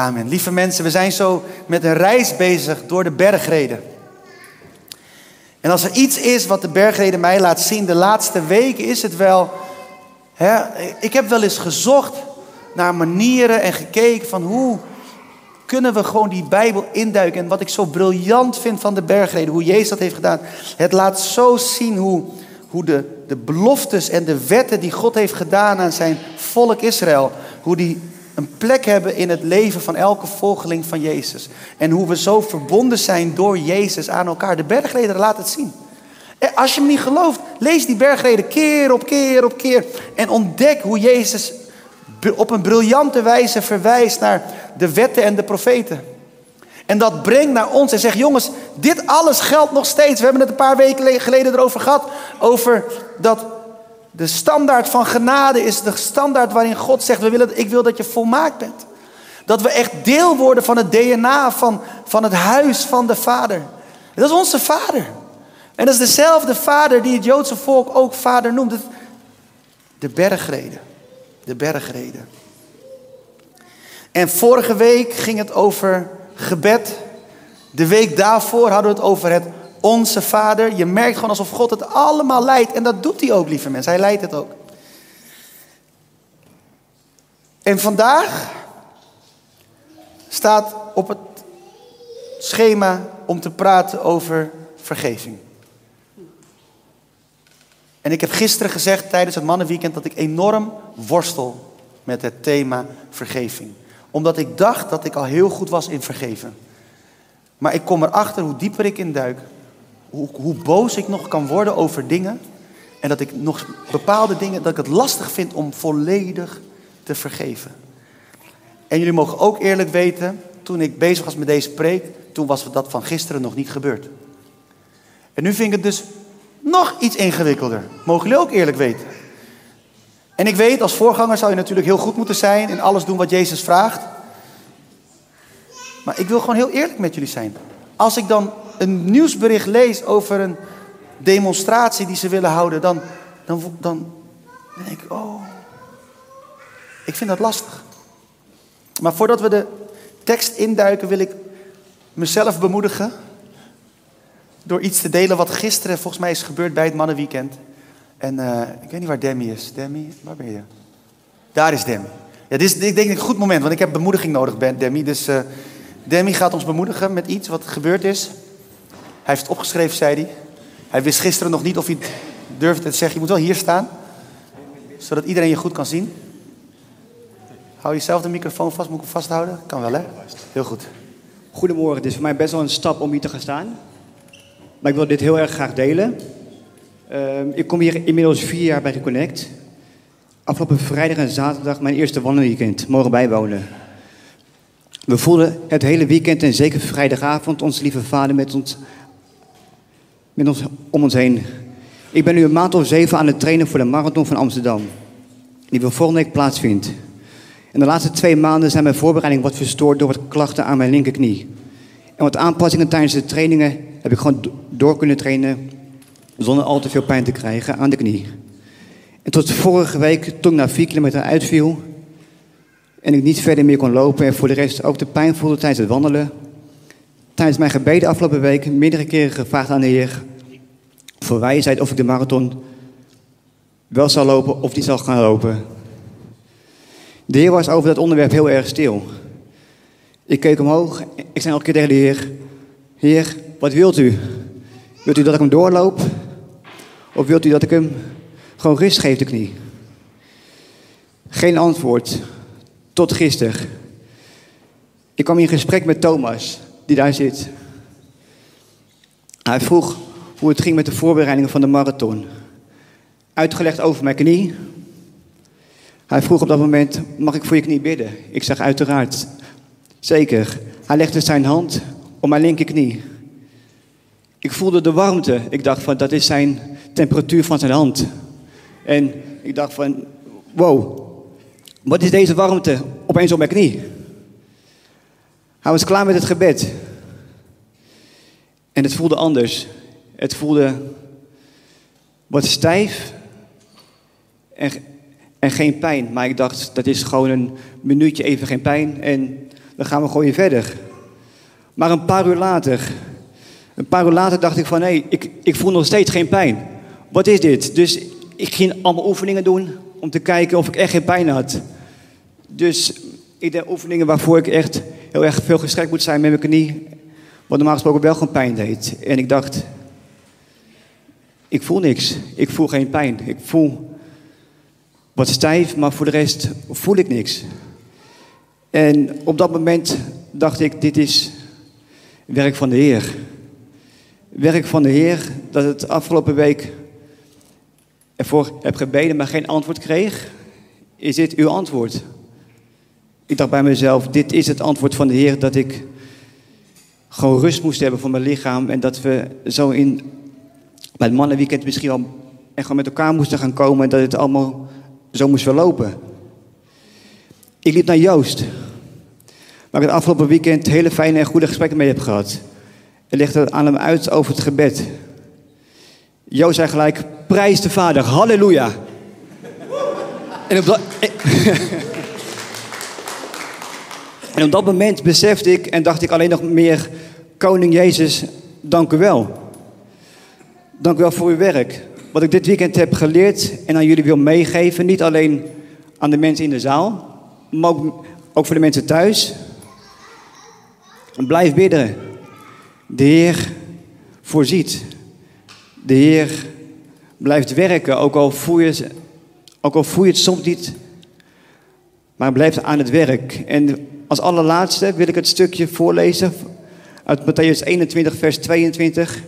Amen. Lieve mensen, we zijn zo met een reis bezig door de bergreden. En als er iets is wat de bergreden mij laat zien de laatste weken, is het wel. Hè, ik heb wel eens gezocht naar manieren en gekeken van hoe kunnen we gewoon die Bijbel induiken. En wat ik zo briljant vind van de bergreden, hoe Jezus dat heeft gedaan. Het laat zo zien hoe, hoe de, de beloftes en de wetten die God heeft gedaan aan zijn volk Israël, hoe die een plek hebben in het leven van elke volgeling van Jezus. En hoe we zo verbonden zijn door Jezus aan elkaar. De bergreden laat het zien. Als je me niet gelooft, lees die bergreden keer op keer op keer. En ontdek hoe Jezus op een briljante wijze verwijst naar de wetten en de profeten. En dat brengt naar ons en zegt: jongens, dit alles geldt nog steeds. We hebben het een paar weken geleden erover gehad. Over dat de standaard van genade is de standaard waarin God zegt: we willen, Ik wil dat je volmaakt bent. Dat we echt deel worden van het DNA van, van het huis van de Vader. Dat is onze Vader. En dat is dezelfde Vader die het Joodse volk ook Vader noemt. De bergreden. De bergreden. En vorige week ging het over gebed. De week daarvoor hadden we het over het onze Vader. Je merkt gewoon alsof God het allemaal leidt. En dat doet hij ook, lieve mensen. Hij leidt het ook. En vandaag staat op het schema om te praten over vergeving. En ik heb gisteren gezegd tijdens het mannenweekend dat ik enorm worstel met het thema vergeving. Omdat ik dacht dat ik al heel goed was in vergeven. Maar ik kom erachter hoe dieper ik in duik, hoe, boos ik nog kan worden over dingen. En dat ik nog bepaalde dingen, dat ik het lastig vind om volledig te vergeven. En jullie mogen ook eerlijk weten, toen ik bezig was met deze preek, toen was dat van gisteren nog niet gebeurd. En nu vind ik het dus nog iets ingewikkelder. Mogen jullie ook eerlijk weten. En ik weet, als voorganger zou je natuurlijk heel goed moeten zijn en alles doen wat Jezus vraagt. Maar ik wil gewoon heel eerlijk met jullie zijn. Als ik dan een nieuwsbericht lees over een demonstratie die ze willen houden, dan, dan, dan denk ik, oh, ik vind dat lastig. Maar voordat we de tekst induiken, wil ik mezelf bemoedigen door iets te delen wat gisteren volgens mij is gebeurd bij het mannenweekend. En uh, ik weet niet waar Demi is. Demi, waar ben je? Daar is Demi. Ja, dit is ik denk een goed moment, want ik heb bemoediging nodig, Demi. Dus uh, Demi gaat ons bemoedigen met iets wat gebeurd is. Hij heeft het opgeschreven, zei hij. Hij wist gisteren nog niet of hij durfde te zeggen. Je moet wel hier staan, zodat iedereen je goed kan zien. Hou jezelf de microfoon vast. Moet ik hem vasthouden? Kan wel, hè? Heel goed. Goedemorgen. Het is voor mij best wel een stap om hier te gaan staan. Maar ik wil dit heel erg graag delen. Uh, ik kom hier inmiddels vier jaar bij Reconnect. Afgelopen vrijdag en zaterdag mijn eerste wandelweekend mogen bijwonen. We voelden het hele weekend en zeker vrijdagavond onze lieve vader met ons, ons om ons heen. Ik ben nu een maand of zeven aan het trainen voor de marathon van Amsterdam. Die wil volgende week plaatsvindt. In de laatste twee maanden zijn mijn voorbereidingen wat verstoord door wat klachten aan mijn linkerknie. En wat aanpassingen tijdens de trainingen heb ik gewoon door kunnen trainen zonder al te veel pijn te krijgen aan de knie. En tot vorige week, toen ik na vier kilometer uitviel en ik niet verder meer kon lopen en voor de rest ook de pijn voelde tijdens het wandelen. Tijdens mijn gebeden afgelopen week meerdere keren gevraagd aan de Heer voor wijsheid of ik de marathon wel zal lopen of niet zal gaan lopen. De Heer was over dat onderwerp heel erg stil. Ik keek omhoog. Ik zei elke keer tegen de Heer: Heer, wat wilt u? Wilt u dat ik hem doorloop? Of wilt u dat ik hem gewoon rust geef, de knie? Geen antwoord. Tot gisteren. Ik kwam in gesprek met Thomas, die daar zit. Hij vroeg hoe het ging met de voorbereidingen van de marathon. Uitgelegd over mijn knie. Hij vroeg op dat moment: Mag ik voor je knie bidden? Ik zeg uiteraard. Zeker. Hij legde zijn hand op mijn linkerknie. Ik voelde de warmte. Ik dacht van dat is zijn temperatuur van zijn hand. En ik dacht van wow, wat is deze warmte opeens op mijn knie? Hij was klaar met het gebed. En het voelde anders. Het voelde wat stijf en, en geen pijn. Maar ik dacht, dat is gewoon een minuutje even geen pijn. En dan gaan we gewoon weer verder. Maar een paar uur later, een paar uur later dacht ik van, hé, ik, ik voel nog steeds geen pijn. Wat is dit? Dus ik ging allemaal oefeningen doen om te kijken of ik echt geen pijn had. Dus ik deed oefeningen waarvoor ik echt heel erg veel gestrekt moet zijn met mijn knie. Wat normaal gesproken wel gewoon pijn deed. En ik dacht, ik voel niks. Ik voel geen pijn. Ik voel wat stijf, maar voor de rest voel ik niks. En op dat moment dacht ik, dit is werk van de Heer. Werk van de Heer, dat het afgelopen week ervoor heb gebeden, maar geen antwoord kreeg. Is dit uw antwoord? Ik dacht bij mezelf, dit is het antwoord van de Heer, dat ik gewoon rust moest hebben voor mijn lichaam. En dat we zo in, het mannenweekend misschien wel echt gewoon met elkaar moesten gaan komen. En dat het allemaal zo moest verlopen. Ik liep naar Joost. Waar ik het afgelopen weekend hele fijne en goede gesprekken mee heb gehad. En legde aan hem uit over het gebed. Joost zei gelijk, prijs de Vader, halleluja. En op, dat, en op dat moment besefte ik en dacht ik alleen nog meer, Koning Jezus, dank u wel. Dank u wel voor uw werk. Wat ik dit weekend heb geleerd en aan jullie wil meegeven, niet alleen aan de mensen in de zaal, maar ook, voor de mensen thuis. Blijf bidden. De Heer voorziet. De Heer blijft werken, ook al voel je, ook al voel je het soms niet, maar blijft aan het werk. En als allerlaatste wil ik het stukje voorlezen uit Matthäus 21, vers 22.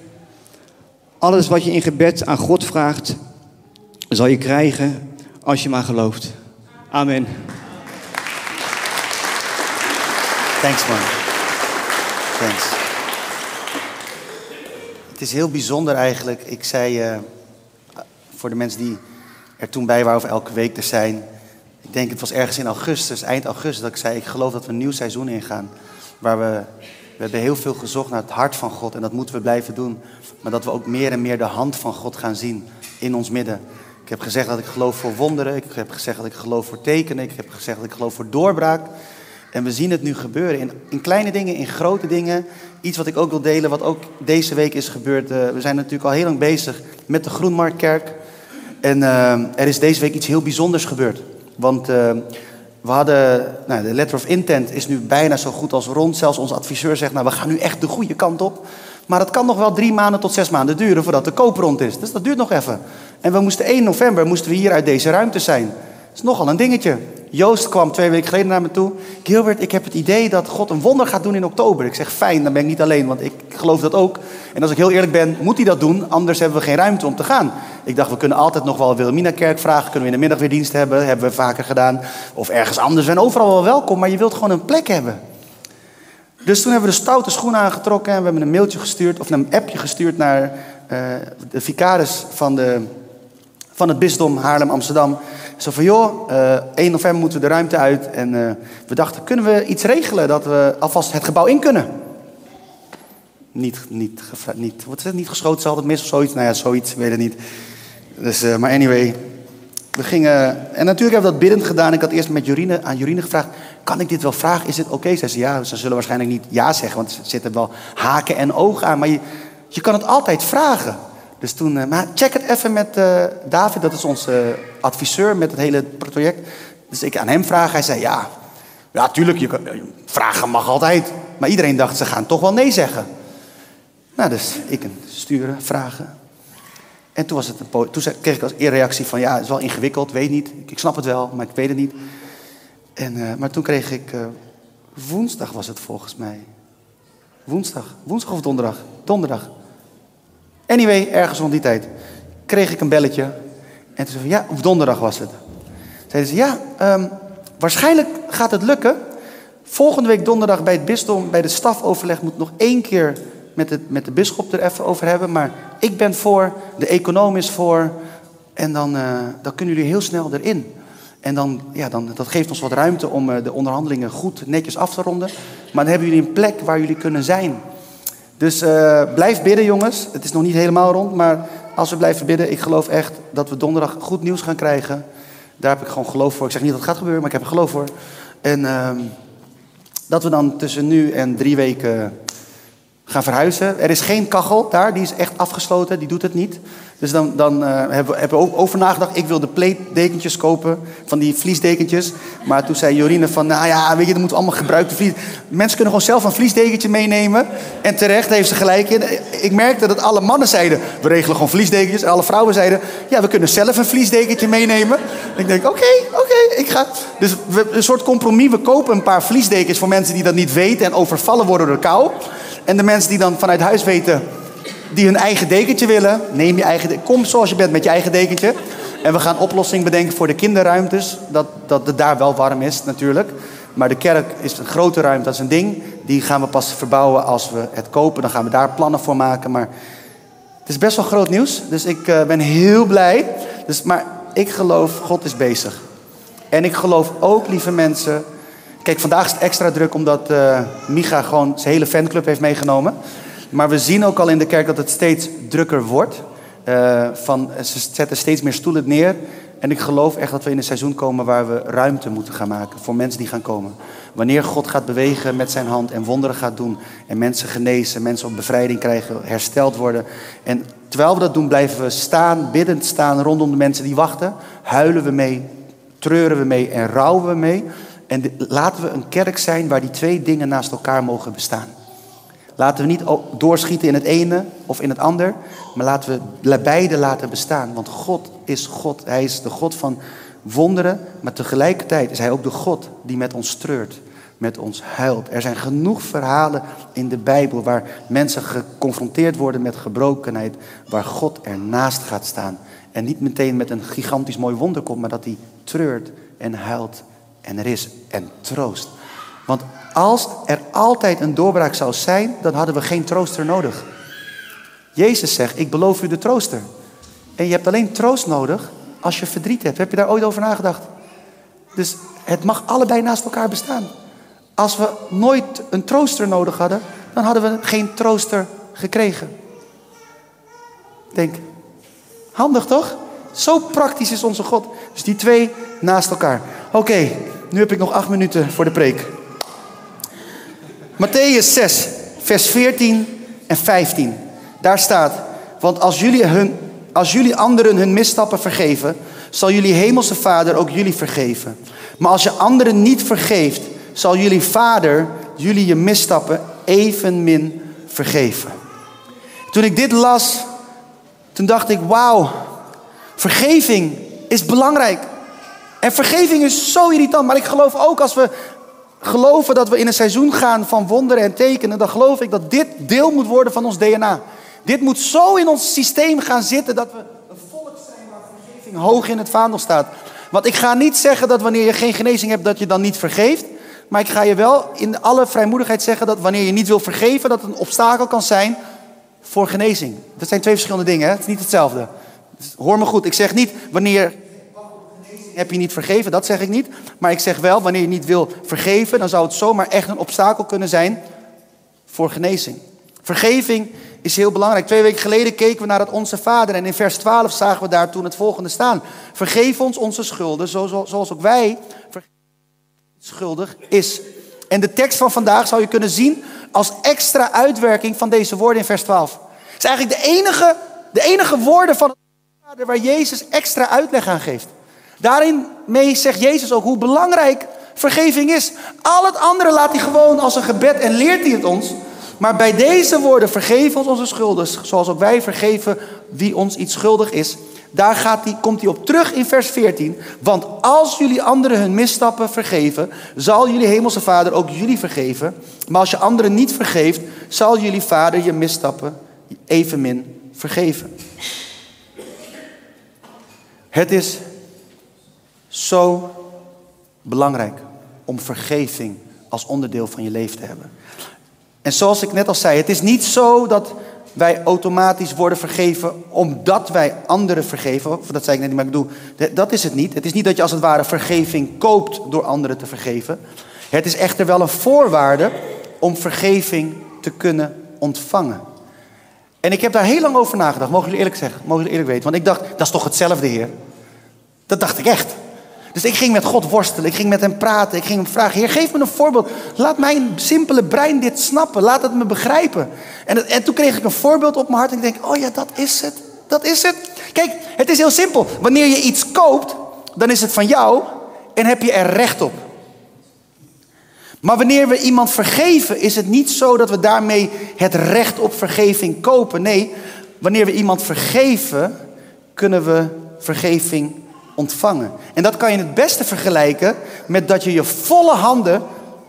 Alles wat je in gebed aan God vraagt, zal je krijgen als je maar gelooft. Amen. Thanks man. Thanks. Het is heel bijzonder eigenlijk. Ik zei uh, voor de mensen die er toen bij waren of elke week er zijn. Ik denk het was ergens in augustus, eind augustus, dat ik zei: Ik geloof dat we een nieuw seizoen ingaan. Waar we, we hebben heel veel gezocht naar het hart van God en dat moeten we blijven doen. Maar dat we ook meer en meer de hand van God gaan zien in ons midden. Ik heb gezegd dat ik geloof voor wonderen. Ik heb gezegd dat ik geloof voor tekenen. Ik heb gezegd dat ik geloof voor doorbraak. En we zien het nu gebeuren in, in kleine dingen, in grote dingen. Iets wat ik ook wil delen, wat ook deze week is gebeurd. Uh, we zijn natuurlijk al heel lang bezig met de Groenmarktkerk. En uh, er is deze week iets heel bijzonders gebeurd. Want uh, we hadden, nou, de letter of intent is nu bijna zo goed als rond. Zelfs onze adviseur zegt, nou we gaan nu echt de goede kant op. Maar het kan nog wel drie maanden tot zes maanden duren voordat de koop rond is. Dus dat duurt nog even. En we moesten 1 november moesten we hier uit deze ruimte zijn. Dat is nogal een dingetje. Joost kwam twee weken geleden naar me toe. Gilbert, ik heb het idee dat God een wonder gaat doen in oktober. Ik zeg, fijn, dan ben ik niet alleen, want ik geloof dat ook. En als ik heel eerlijk ben, moet hij dat doen, anders hebben we geen ruimte om te gaan. Ik dacht, we kunnen altijd nog wel Wilhelmina-kerk vragen. Kunnen we in de middag weer dienst hebben, hebben we vaker gedaan. Of ergens anders, we zijn overal wel welkom, maar je wilt gewoon een plek hebben. Dus toen hebben we de stoute schoenen aangetrokken en we hebben een mailtje gestuurd, of een appje gestuurd naar uh, de vicaris van, de, van het bisdom Haarlem-Amsterdam. Zo van, joh, uh, 1 november moeten we de ruimte uit. En uh, we dachten, kunnen we iets regelen dat we alvast het gebouw in kunnen? Niet, niet, niet, wat is het, niet geschoten, ze altijd mis of zoiets? Nou ja, zoiets, weet het niet. Dus, uh, maar anyway, we gingen, en natuurlijk hebben we dat biddend gedaan. Ik had eerst met Jorine, aan Jorine gevraagd, kan ik dit wel vragen? Is dit oké? Okay? Zei ze, ja, ze zullen waarschijnlijk niet ja zeggen, want er zitten wel haken en ogen aan. Maar je, je kan het altijd vragen. Dus toen, maar check het even met David, dat is onze adviseur met het hele project. Dus ik aan hem vragen, hij zei, ja, ja, tuurlijk, je kan, vragen mag altijd. Maar iedereen dacht, ze gaan toch wel nee zeggen. Nou, dus ik sturen, vragen. En toen, was het toen kreeg ik als reactie van, ja, is wel ingewikkeld, weet niet. Ik, snap het wel, maar ik weet het niet. En, uh, maar toen kreeg ik, uh, woensdag was het volgens mij. Woensdag, woensdag of donderdag? Donderdag. Anyway, ergens rond die tijd kreeg ik een belletje. En toen zei van, ja, of donderdag was het. Zeiden ze, ja, um, waarschijnlijk gaat het lukken. Volgende week donderdag bij het bisdom, bij de stafoverleg, moet nog één keer met, het, met de bisschop er even over hebben. Maar ik ben voor, de econoom is voor. En dan, uh, dan kunnen jullie heel snel erin. En dan, ja, dan, dat geeft ons wat ruimte om uh, de onderhandelingen goed, netjes af te ronden. Maar dan hebben jullie een plek waar jullie kunnen zijn. Dus uh, blijf bidden, jongens. Het is nog niet helemaal rond, maar als we blijven bidden, ik geloof echt dat we donderdag goed nieuws gaan krijgen. Daar heb ik gewoon geloof voor. Ik zeg niet dat het gaat gebeuren, maar ik heb er geloof voor. En uh, dat we dan tussen nu en drie weken gaan verhuizen. Er is geen kachel daar, die is echt afgesloten, die doet het niet. Dus dan, dan uh, hebben, we, hebben we over nagedacht. Ik wilde pleetdekentjes kopen, van die vliesdekentjes. Maar toen zei Jorine van, nou ja, weet je, dan moeten allemaal gebruikte. Mensen kunnen gewoon zelf een vliesdekentje meenemen. En terecht heeft ze gelijk. Ik merkte dat alle mannen zeiden, we regelen gewoon vliesdekentjes. En alle vrouwen zeiden, ja, we kunnen zelf een vliesdekentje meenemen. En ik denk, oké, oké, ik ga... Dus een soort compromis, we kopen een paar vliesdekens voor mensen die dat niet weten... en overvallen worden door de kou. En de mensen die dan vanuit huis weten die hun eigen dekentje willen, neem je eigen dekentje. Kom zoals je bent met je eigen dekentje. En we gaan oplossing bedenken voor de kinderruimtes. Dat, dat het daar wel warm is natuurlijk. Maar de kerk is een grote ruimte, dat is een ding. Die gaan we pas verbouwen als we het kopen. Dan gaan we daar plannen voor maken. Maar het is best wel groot nieuws. Dus ik uh, ben heel blij. Dus, maar ik geloof, God is bezig. En ik geloof ook, lieve mensen. Kijk, vandaag is het extra druk omdat uh, Micha gewoon zijn hele fanclub heeft meegenomen. Maar we zien ook al in de kerk dat het steeds drukker wordt. Uh, van, ze zetten steeds meer stoelen neer. En ik geloof echt dat we in een seizoen komen waar we ruimte moeten gaan maken voor mensen die gaan komen. Wanneer God gaat bewegen met zijn hand en wonderen gaat doen en mensen genezen, mensen op bevrijding krijgen, hersteld worden. En terwijl we dat doen, blijven we staan, biddend staan rondom de mensen die wachten. Huilen we mee, treuren we mee en rouwen we mee. En laten we een kerk zijn waar die twee dingen naast elkaar mogen bestaan. Laten we niet doorschieten in het ene of in het ander, maar laten we beide laten bestaan. Want God is God. Hij is de God van wonderen, maar tegelijkertijd is Hij ook de God die met ons treurt, met ons huilt. Er zijn genoeg verhalen in de Bijbel waar mensen geconfronteerd worden met gebrokenheid, waar God ernaast gaat staan. En niet meteen met een gigantisch mooi wonder komt, maar dat Hij treurt en huilt en er is en troost. Want als er altijd een doorbraak zou zijn, dan hadden we geen trooster nodig. Jezus zegt, ik beloof u de trooster. En je hebt alleen troost nodig als je verdriet hebt. Heb je daar ooit over nagedacht? Dus het mag allebei naast elkaar bestaan. Als we nooit een trooster nodig hadden, dan hadden we geen trooster gekregen. Denk, handig toch? Zo praktisch is onze God. Dus die twee naast elkaar. Oké, nu heb ik nog acht minuten voor de preek. Matthäus 6, vers 14 en 15. Daar staat, want als jullie, hun, als jullie anderen hun misstappen vergeven, zal jullie hemelse vader ook jullie vergeven. Maar als je anderen niet vergeeft, zal jullie vader jullie je misstappen evenmin vergeven. Toen ik dit las, toen dacht ik, wauw, vergeving is belangrijk. En vergeving is zo irritant, maar ik geloof ook als we geloven dat we in een seizoen gaan van wonderen en tekenen, dan geloof ik dat dit deel moet worden van ons DNA. Dit moet zo in ons systeem gaan zitten dat we een volk zijn waar vergeving hoog in het vaandel staat. Want ik ga niet zeggen dat wanneer je geen genezing hebt, dat je dan niet vergeeft. Maar ik ga je wel in alle vrijmoedigheid zeggen dat wanneer je niet wil vergeven, dat het een obstakel kan zijn voor genezing. Dat zijn twee verschillende dingen, hè? het is niet hetzelfde. Dus hoor me goed, ik zeg niet wanneer heb je niet vergeven, dat zeg ik niet. Maar ik zeg wel, wanneer je niet wil vergeven, dan zou het zomaar echt een obstakel kunnen zijn voor genezing. Vergeving is heel belangrijk. Twee weken geleden keken we naar het Onze Vader en in vers 12 zagen we daar toen het volgende staan. Vergeef ons onze schulden, zoals ook wij schuldig is. En de tekst van vandaag zou je kunnen zien als extra uitwerking van deze woorden in vers 12. Het is eigenlijk de enige, de enige woorden van het Vader waar Jezus extra uitleg aan geeft. Daarin mee zegt Jezus ook hoe belangrijk vergeving is. Al het andere laat hij gewoon als een gebed en leert hij het ons. Maar bij deze woorden, vergeef ons onze schulden, zoals ook wij vergeven wie ons iets schuldig is. Daar gaat hij, komt hij op terug in vers 14. Want als jullie anderen hun misstappen vergeven, zal jullie hemelse vader ook jullie vergeven. Maar als je anderen niet vergeeft, zal jullie vader je misstappen evenmin vergeven. Het is zo belangrijk om vergeving als onderdeel van je leven te hebben. En zoals ik net al zei, het is niet zo dat wij automatisch worden vergeven omdat wij anderen vergeven. Dat zei ik net niet, maar ik bedoel, dat is het niet. Het is niet dat je als het ware vergeving koopt door anderen te vergeven. Het is echter wel een voorwaarde om vergeving te kunnen ontvangen. En ik heb daar heel lang over nagedacht, mogen jullie eerlijk zeggen, mogen jullie eerlijk weten. Want ik dacht, dat is toch hetzelfde, Heer? Dat dacht ik echt. Dus ik ging met God worstelen. Ik ging met hem praten. Ik ging hem vragen: Heer, geef me een voorbeeld. Laat mijn simpele brein dit snappen. Laat het me begrijpen. En, en toen kreeg ik een voorbeeld op mijn hart. En ik denk: Oh ja, dat is het. Dat is het. Kijk, het is heel simpel. Wanneer je iets koopt, dan is het van jou en heb je er recht op. Maar wanneer we iemand vergeven, is het niet zo dat we daarmee het recht op vergeving kopen. Nee, wanneer we iemand vergeven, kunnen we vergeving ontvangen. En dat kan je het beste vergelijken met dat je je volle handen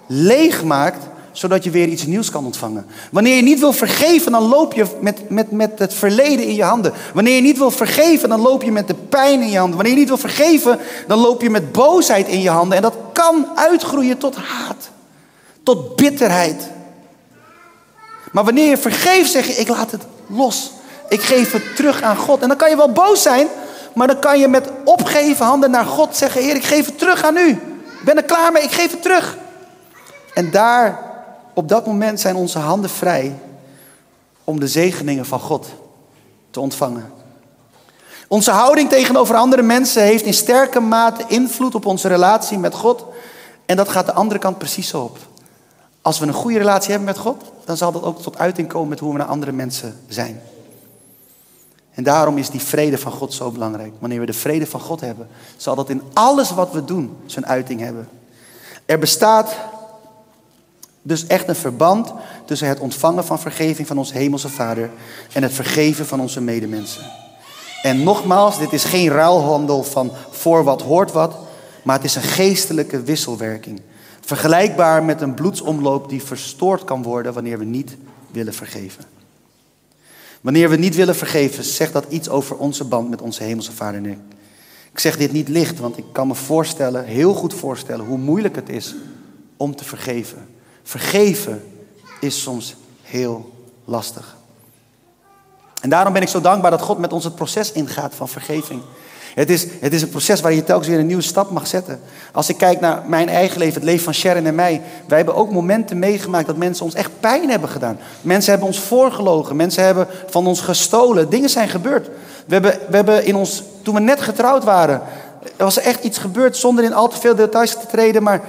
leegmaakt zodat je weer iets nieuws kan ontvangen. Wanneer je niet wil vergeven, dan loop je met, met, met het verleden in je handen. Wanneer je niet wil vergeven, dan loop je met de pijn in je handen. Wanneer je niet wil vergeven, dan loop je met boosheid in je handen. En dat kan uitgroeien tot haat, tot bitterheid. Maar wanneer je vergeeft, zeg je, ik laat het los. Ik geef het terug aan God. En dan kan je wel boos zijn, maar dan kan je met opgeven handen naar God zeggen, Heer, ik geef het terug aan u. Ik ben er klaar mee, ik geef het terug. En daar op dat moment zijn onze handen vrij om de zegeningen van God te ontvangen. Onze houding tegenover andere mensen heeft in sterke mate invloed op onze relatie met God. En dat gaat de andere kant precies zo op. Als we een goede relatie hebben met God, dan zal dat ook tot uiting komen met hoe we naar andere mensen zijn. En daarom is die vrede van God zo belangrijk. Wanneer we de vrede van God hebben, zal dat in alles wat we doen zijn uiting hebben. Er bestaat dus echt een verband tussen het ontvangen van vergeving van onze hemelse Vader en het vergeven van onze medemensen. En nogmaals, dit is geen ruilhandel van voor wat hoort wat, maar het is een geestelijke wisselwerking. Vergelijkbaar met een bloedsomloop die verstoord kan worden wanneer we niet willen vergeven. Wanneer we niet willen vergeven, zegt dat iets over onze band met onze hemelse Vader. Ik zeg dit niet licht, want ik kan me voorstellen, heel goed voorstellen, hoe moeilijk het is om te vergeven. Vergeven is soms heel lastig. En daarom ben ik zo dankbaar dat God met ons het proces ingaat van vergeving. Het is, het is een proces waar je telkens weer een nieuwe stap mag zetten. Als ik kijk naar mijn eigen leven, het leven van Sharon en mij. Wij hebben ook momenten meegemaakt dat mensen ons echt pijn hebben gedaan. Mensen hebben ons voorgelogen. Mensen hebben van ons gestolen. Dingen zijn gebeurd. We hebben, we hebben in ons, toen we net getrouwd waren, er was echt iets gebeurd zonder in al te veel details te treden. Maar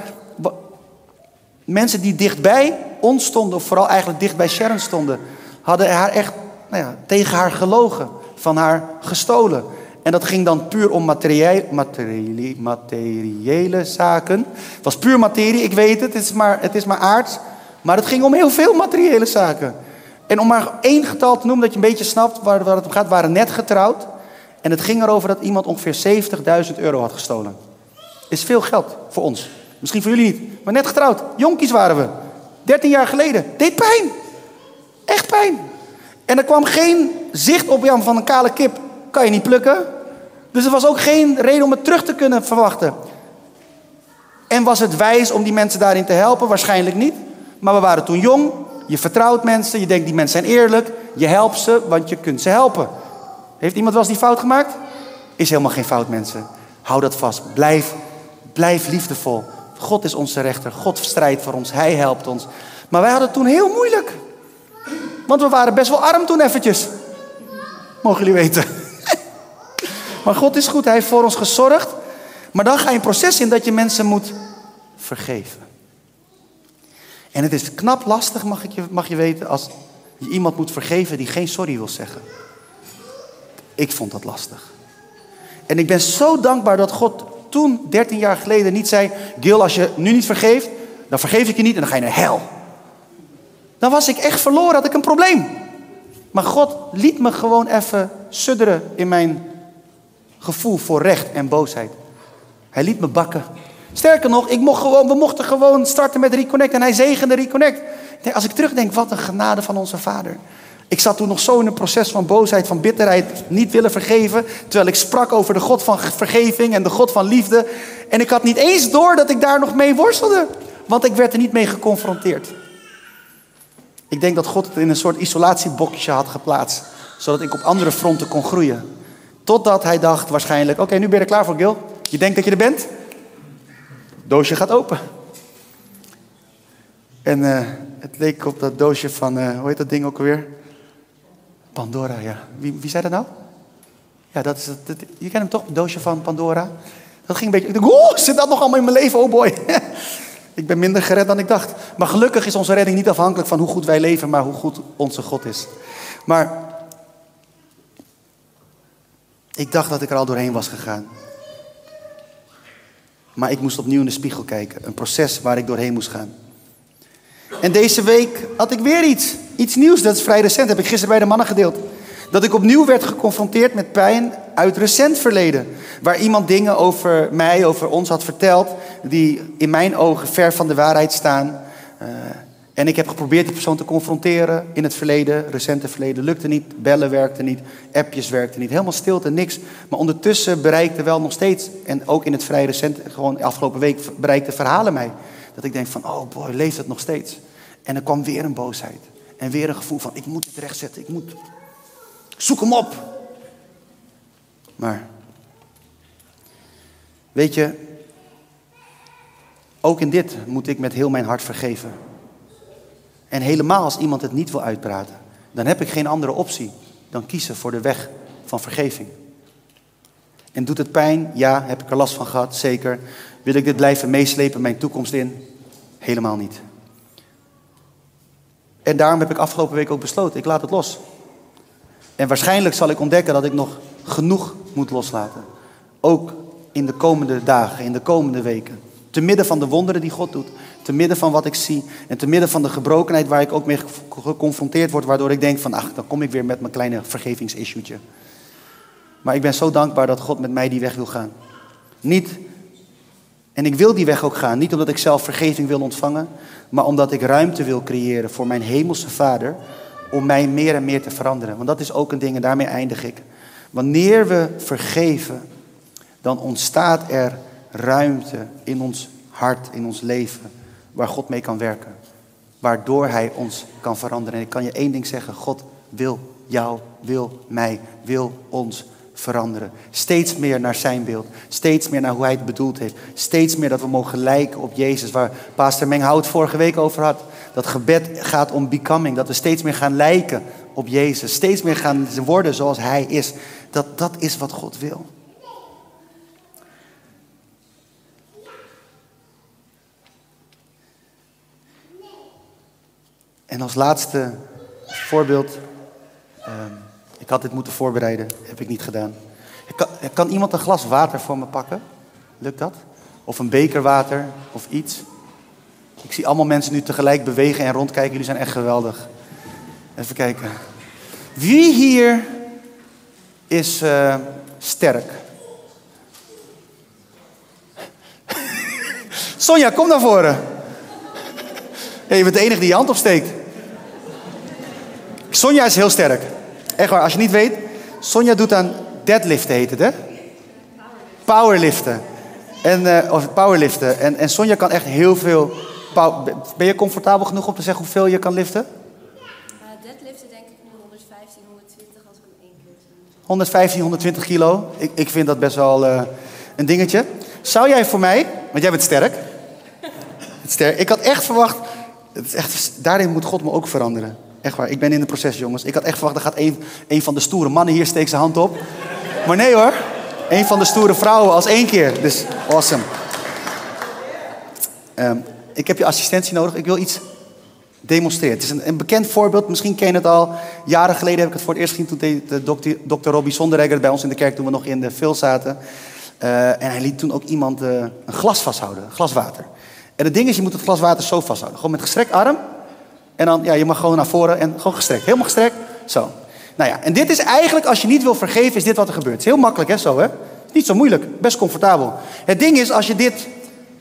Mensen die dichtbij ons stonden, of vooral eigenlijk dicht bij Sharon stonden, hadden haar echt nou ja, tegen haar gelogen, van haar gestolen. En dat ging dan puur om materiële, materiële, materiële zaken. Het was puur materie, ik weet het, het is, maar, het is maar aards. Maar het ging om heel veel materiële zaken. En om maar één getal te noemen, dat je een beetje snapt waar, waar het om gaat, waren net getrouwd. En het ging erover dat iemand ongeveer 70.000 euro had gestolen. Is veel geld voor ons. Misschien voor jullie niet, maar net getrouwd. Jonkies waren we. 13 jaar geleden. Deed pijn. Echt pijn. En er kwam geen zicht op Jan van een kale kip. Kan je niet plukken. Dus er was ook geen reden om het terug te kunnen verwachten. En was het wijs om die mensen daarin te helpen? Waarschijnlijk niet. Maar we waren toen jong. Je vertrouwt mensen. Je denkt die mensen zijn eerlijk. Je helpt ze, want je kunt ze helpen. Heeft iemand wel eens die fout gemaakt? Is helemaal geen fout, mensen. Hou dat vast. Blijf, blijf liefdevol. God is onze rechter. God strijdt voor ons. Hij helpt ons. Maar wij hadden het toen heel moeilijk. Want we waren best wel arm toen eventjes. Mogen jullie weten. Maar God is goed. Hij heeft voor ons gezorgd. Maar dan ga je een proces in dat je mensen moet vergeven. En het is knap lastig, mag, ik je, mag je weten, als je iemand moet vergeven die geen sorry wil zeggen. Ik vond dat lastig. En ik ben zo dankbaar dat God toen, 13 jaar geleden, niet zei: Gil, als je nu niet vergeeft, dan vergeef ik je niet en dan ga je naar hel. Dan was ik echt verloren, had ik een probleem. Maar God liet me gewoon even sudderen in mijn gevoel voor recht en boosheid. Hij liet me bakken. Sterker nog, ik mocht gewoon, we mochten gewoon starten met Reconnect en hij zegende Reconnect. Als ik terugdenk, wat een genade van onze Vader. Ik zat toen nog zo in een proces van boosheid, van bitterheid, niet willen vergeven. Terwijl ik sprak over de God van vergeving en de God van liefde. En ik had niet eens door dat ik daar nog mee worstelde. Want ik werd er niet mee geconfronteerd. Ik denk dat God het in een soort isolatiebokje had geplaatst. Zodat ik op andere fronten kon groeien. Totdat hij dacht waarschijnlijk, oké, nu ben je er klaar voor Gil. Je denkt dat je er bent? Doosje gaat open. En uh, het leek op dat doosje van, uh, hoe heet dat ding ook alweer? Pandora, ja. Wie, wie zei dat nou? Ja, dat is het, je kent hem toch, het doosje van Pandora. Dat ging een beetje, ik dacht, oh, zit dat nog allemaal in mijn leven? Oh boy. ik ben minder gered dan ik dacht. Maar gelukkig is onze redding niet afhankelijk van hoe goed wij leven, maar hoe goed onze God is. Maar ik dacht dat ik er al doorheen was gegaan. Maar ik moest opnieuw in de spiegel kijken. Een proces waar ik doorheen moest gaan. En deze week had ik weer iets. Iets nieuws. Dat is vrij recent. heb ik gisteren bij de mannen gedeeld. Dat ik opnieuw werd geconfronteerd met pijn uit recent verleden. Waar iemand dingen over mij, over ons had verteld. Die in mijn ogen ver van de waarheid staan. Uh, en ik heb geprobeerd die persoon te confronteren in het verleden, recente verleden. Lukte niet, bellen werkte niet, appjes werkte niet. Helemaal stilte, niks. Maar ondertussen bereikte wel nog steeds, en ook in het vrij recent, gewoon afgelopen week, bereikte verhalen mij. Dat ik denk van, oh boy, leeft het nog steeds? En er kwam weer een boosheid. En weer een gevoel van, ik moet het rechtzetten, ik moet... Zoek hem op. Maar, weet je, ook in dit moet ik met heel mijn hart vergeven. En helemaal als iemand het niet wil uitpraten, dan heb ik geen andere optie dan kiezen voor de weg van vergeving. En doet het pijn? Ja. Heb ik er last van gehad? Zeker. Wil ik dit blijven meeslepen mijn toekomst in? Helemaal niet. En daarom heb ik afgelopen week ook besloten, ik laat het los. En waarschijnlijk zal ik ontdekken dat ik nog genoeg moet loslaten. Ook in de komende dagen, in de komende weken. Te midden van de wonderen die God doet. Te midden van wat ik zie. En te midden van de gebrokenheid waar ik ook mee geconfronteerd word. Waardoor ik denk van, ach, dan kom ik weer met mijn kleine vergevingsissue'tje. Maar ik ben zo dankbaar dat God met mij die weg wil gaan. Niet, en ik wil die weg ook gaan. Niet omdat ik zelf vergeving wil ontvangen. Maar omdat ik ruimte wil creëren voor mijn hemelse vader. Om mij meer en meer te veranderen. Want dat is ook een ding en daarmee eindig ik. Wanneer we vergeven, dan ontstaat er ruimte in ons hart, in ons leven, waar God mee kan werken. Waardoor Hij ons kan veranderen. En ik kan je één ding zeggen, God wil jou, wil mij, wil ons veranderen. Steeds meer naar zijn beeld. Steeds meer naar hoe hij het bedoeld heeft. Steeds meer dat we mogen lijken op Jezus. Waar Pastor Menghout vorige week over had. Dat gebed gaat om becoming. Dat we steeds meer gaan lijken op Jezus. Steeds meer gaan worden zoals hij is. Dat, dat is wat God wil. En als laatste voorbeeld. Ehm, ik had dit moeten voorbereiden, heb ik niet gedaan. Kan, kan iemand een glas water voor me pakken? Lukt dat? Of een beker water of iets? Ik zie allemaal mensen nu tegelijk bewegen en rondkijken. Jullie zijn echt geweldig. Even kijken. Wie hier is uh, sterk? Sonja, kom naar voren. Je bent de enige die je hand opsteekt. Sonja is heel sterk. Echt waar, als je niet weet. Sonja doet aan deadliften, heet het hè? Powerliften. En, uh, of powerliften. En, en Sonja kan echt heel veel... Ben je comfortabel genoeg om te zeggen hoeveel je kan liften? Uh, deadliften denk ik nu 115, 120 als we één keer 115, 120 kilo. Ik, ik vind dat best wel uh, een dingetje. Zou jij voor mij, want jij bent sterk. sterk ik had echt verwacht... Het is echt, daarin moet God me ook veranderen. Echt waar, ik ben in het proces, jongens. Ik had echt verwacht, er gaat een, een van de stoere mannen hier steekt zijn hand op. Maar nee hoor, een van de stoere vrouwen als één keer. Dus awesome. Um, ik heb je assistentie nodig. Ik wil iets demonstreren. Het is een, een, bekend voorbeeld. Misschien ken je het al. Jaren geleden heb ik het voor het eerst gezien. Toen de dokter, dokter Robbie Sonderegger bij ons in de kerk. Toen we nog in de veel zaten. Uh, en hij liet toen ook iemand uh, een glas vasthouden. Een glas water. En het ding is, je moet het glas water zo vasthouden. Gewoon met gestrekt arm. En dan, ja, je mag gewoon naar voren en gewoon gestrekt. Helemaal gestrekt. Zo. Nou ja, en dit is eigenlijk, als je niet wil vergeven, is dit wat er gebeurt. Het is heel makkelijk, hè, zo, hè? Niet zo moeilijk. Best comfortabel. Het ding is, als je dit...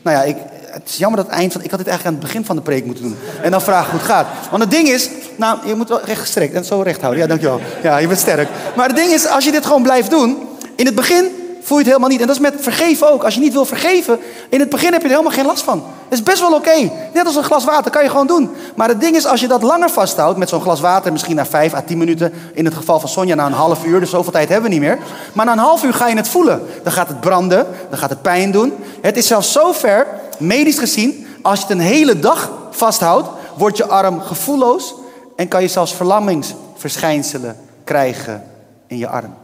Nou ja, ik, het is jammer dat het eind van... Ik had dit eigenlijk aan het begin van de preek moeten doen. En dan vragen hoe het gaat. Want het ding is... Nou, je moet wel recht gestrekt en zo recht houden. Ja, dankjewel. Ja, je bent sterk. Maar het ding is, als je dit gewoon blijft doen... In het begin voel je het helemaal niet. En dat is met vergeven ook. Als je niet wil vergeven, in het begin heb je er helemaal geen last van. Dat is best wel oké. Net als een glas water, kan je gewoon doen. Maar het ding is, als je dat langer vasthoudt, met zo'n glas water, misschien na 5 à 10 minuten, in het geval van Sonja na een half uur, dus zoveel tijd hebben we niet meer. Maar na een half uur ga je het voelen. Dan gaat het branden, dan gaat het pijn doen. Het is zelfs zover, medisch gezien, als je het een hele dag vasthoudt, wordt je arm gevoelloos en kan je zelfs verlammingsverschijnselen krijgen in je arm.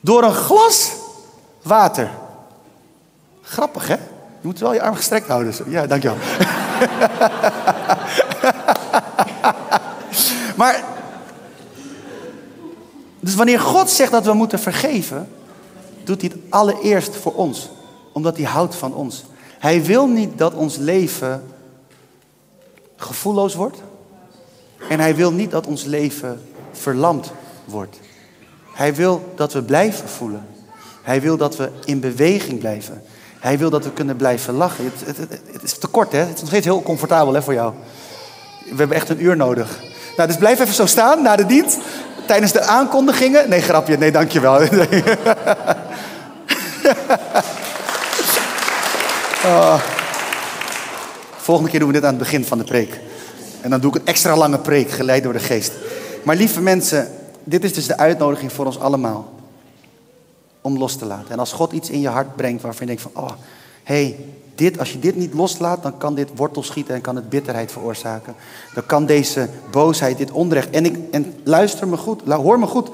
Door een glas water Grappig, hè? Je moet wel je arm gestrekt houden. Ja, dankjewel. maar, dus wanneer God zegt dat we moeten vergeven, doet hij het allereerst voor ons. Omdat hij houdt van ons. Hij wil niet dat ons leven gevoelloos wordt. En hij wil niet dat ons leven verlamd wordt. Hij wil dat we blijven voelen. Hij wil dat we in beweging blijven. Hij wil dat we kunnen blijven lachen. Het, het, het, is te kort, hè? Het is nog steeds heel comfortabel hè, voor jou. We hebben echt een uur nodig. Nou, dus blijf even zo staan na de dienst. Tijdens de aankondigingen. Nee, grapje. Nee, dankjewel. Nee. oh. Volgende keer doen we dit aan het begin van de preek. En dan doe ik een extra lange preek, geleid door de geest. Maar lieve mensen, dit is dus de uitnodiging voor ons allemaal. Om los te laten. En als God iets in je hart brengt waarvan je denkt van, oh, hey, dit, als je dit niet loslaat, dan kan dit wortel schieten en kan het bitterheid veroorzaken. Dan kan deze boosheid, dit onrecht. En, ik, en luister me goed, hoor me goed.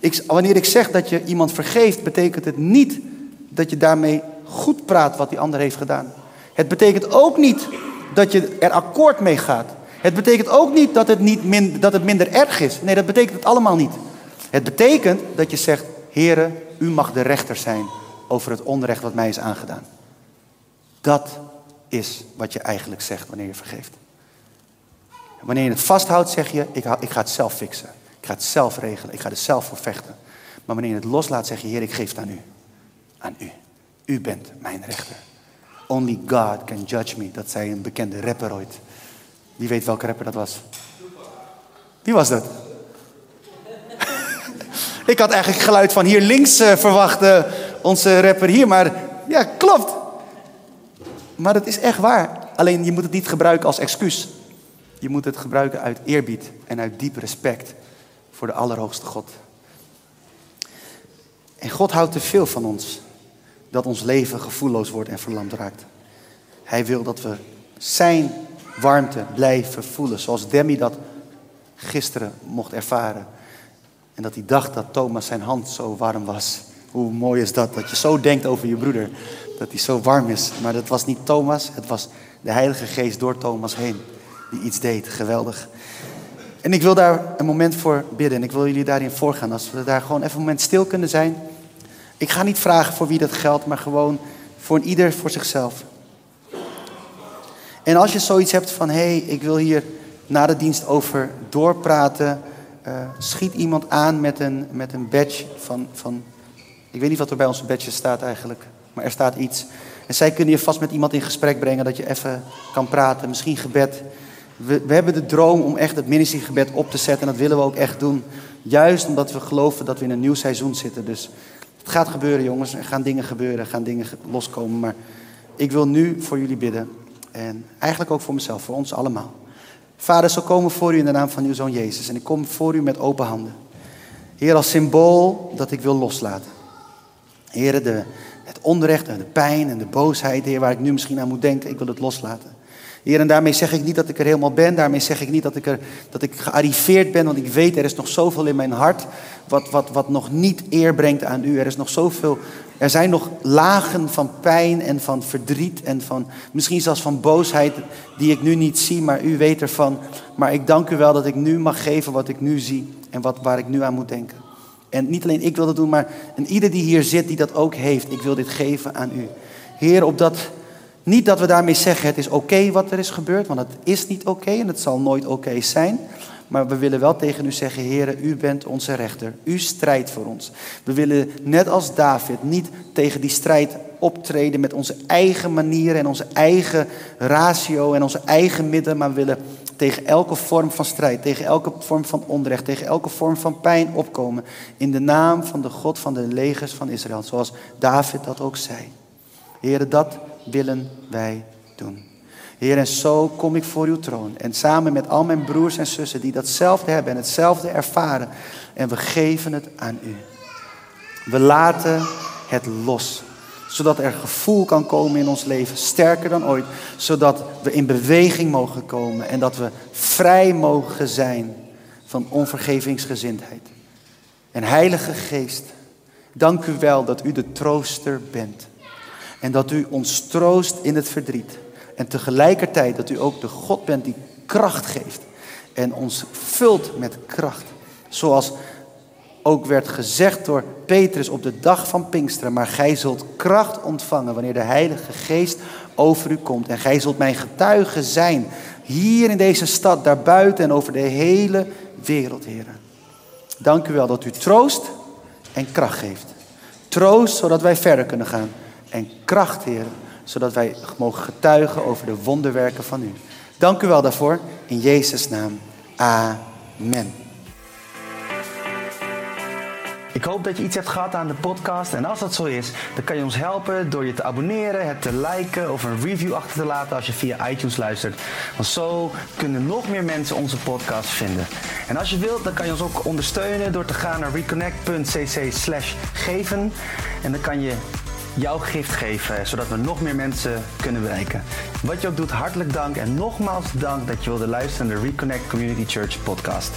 Ik, wanneer ik zeg dat je iemand vergeeft, betekent het niet dat je daarmee goed praat wat die ander heeft gedaan. Het betekent ook niet dat je er akkoord mee gaat. Het betekent ook niet dat het, niet dat het minder erg is. Nee, dat betekent het allemaal niet. Het betekent dat je zegt, Heere, u mag de rechter zijn over het onrecht wat mij is aangedaan. Dat is wat je eigenlijk zegt wanneer je vergeeft. Wanneer je het vasthoudt, zeg je, ik, ik ga het zelf fixen. Ik ga het zelf regelen. Ik ga er zelf voor vechten. Maar wanneer je het loslaat, zeg je, Heer, ik geef het aan u. Aan u. U bent mijn rechter. Only God can judge me. Dat zei een bekende rapper ooit. Wie weet welke rapper dat was? Wie was dat? ik had eigenlijk geluid van hier links uh, verwacht, uh, onze rapper hier. Maar ja, klopt. Maar dat is echt waar. Alleen je moet het niet gebruiken als excuus. Je moet het gebruiken uit eerbied en uit diep respect voor de Allerhoogste God. En God houdt te veel van ons dat ons leven gevoelloos wordt en verlamd raakt. Hij wil dat we zijn warmte blijven voelen, zoals Demi dat gisteren mocht ervaren. En dat hij dacht dat Thomas zijn hand zo warm was. Hoe mooi is dat, dat je zo denkt over je broeder, dat hij zo warm is. Maar dat was niet Thomas, het was de Heilige Geest door Thomas heen die iets deed. Geweldig. En ik wil daar een moment voor bidden en ik wil jullie daarin voorgaan. Als we daar gewoon even een moment stil kunnen zijn. Ik ga niet vragen voor wie dat geldt, maar gewoon voor ieder voor zichzelf. En als je zoiets hebt van, hé, hey, ik wil hier na de dienst over doorpraten, uh, schiet iemand aan met een, met een badge van, van, ik weet niet wat er bij onze badge staat eigenlijk, maar er staat iets. En zij kunnen je vast met iemand in gesprek brengen, dat je even kan praten, misschien gebed. We, we hebben de droom om echt het ministriegebed op te zetten en dat willen we ook echt doen. Juist omdat we geloven dat we in een nieuw seizoen zitten. Dus het gaat gebeuren, jongens. Er gaan dingen gebeuren, er gaan dingen loskomen. Maar ik wil nu voor jullie bidden. En eigenlijk ook voor mezelf, voor ons allemaal. Vader, zo komen voor u in de naam van uw zoon Jezus. En ik kom voor u met open handen. Heer, als symbool dat ik wil loslaten. Heer, de, het onrecht en de pijn en de boosheid, Heer, waar ik nu misschien aan moet denken, ik wil het loslaten. Heer, en daarmee zeg ik niet dat ik er helemaal ben. Daarmee zeg ik niet dat ik, er, dat ik gearriveerd ben. Want ik weet, er is nog zoveel in mijn hart wat, wat, wat nog niet eer brengt aan u. Er is nog zoveel er zijn nog lagen van pijn en van verdriet en van misschien zelfs van boosheid die ik nu niet zie, maar u weet ervan. Maar ik dank u wel dat ik nu mag geven wat ik nu zie en wat, waar ik nu aan moet denken. En niet alleen ik wil dat doen, maar en ieder die hier zit die dat ook heeft, ik wil dit geven aan u. Heer, opdat, niet dat we daarmee zeggen het is oké wat er is gebeurd, want het is niet oké en het zal nooit oké zijn. Maar we willen wel tegen u zeggen, Heer, u bent onze rechter. U strijdt voor ons. We willen net als David niet tegen die strijd optreden met onze eigen manieren en onze eigen ratio en onze eigen middelen, maar we willen tegen elke vorm van strijd, tegen elke vorm van onrecht, tegen elke vorm van pijn opkomen. In de naam van de God van de legers van Israël, zoals David dat ook zei. Heer, dat willen wij doen. Heer, en zo kom ik voor uw troon. En samen met al mijn broers en zussen die datzelfde hebben en hetzelfde ervaren. En we geven het aan u. We laten het los. Zodat er gevoel kan komen in ons leven, sterker dan ooit. Zodat we in beweging mogen komen en dat we vrij mogen zijn van onvergevingsgezindheid. En Heilige Geest, dank u wel dat u de trooster bent. En dat u ons troost in het verdriet. En tegelijkertijd dat u ook de God bent die kracht geeft. En ons vult met kracht. Zoals ook werd gezegd door Petrus op de dag van Pinksteren. Maar gij zult kracht ontvangen wanneer de Heilige Geest over u komt. En gij zult mijn getuige zijn. Hier in deze stad, daarbuiten en over de hele wereld, heren. Dank u wel dat u troost en kracht geeft. Troost zodat wij verder kunnen gaan. En kracht, heren, zodat wij mogen getuigen over de wonderwerken van u. Dank u wel daarvoor. In Jezus' naam. Amen. Ik hoop dat je iets hebt gehad aan de podcast. En als dat zo is, dan kan je ons helpen door je te abonneren, het te liken of een review achter te laten als je via iTunes luistert. Want zo kunnen nog meer mensen onze podcast vinden. En als je wilt, dan kan je ons ook ondersteunen door te gaan naar reconnect.cc slash geven. En dan kan je jouw gift geven, zodat we nog meer mensen kunnen bereiken. Wat je ook doet, hartelijk dank en nogmaals dank dat je wilde luisteren naar de Reconnect Community Church podcast.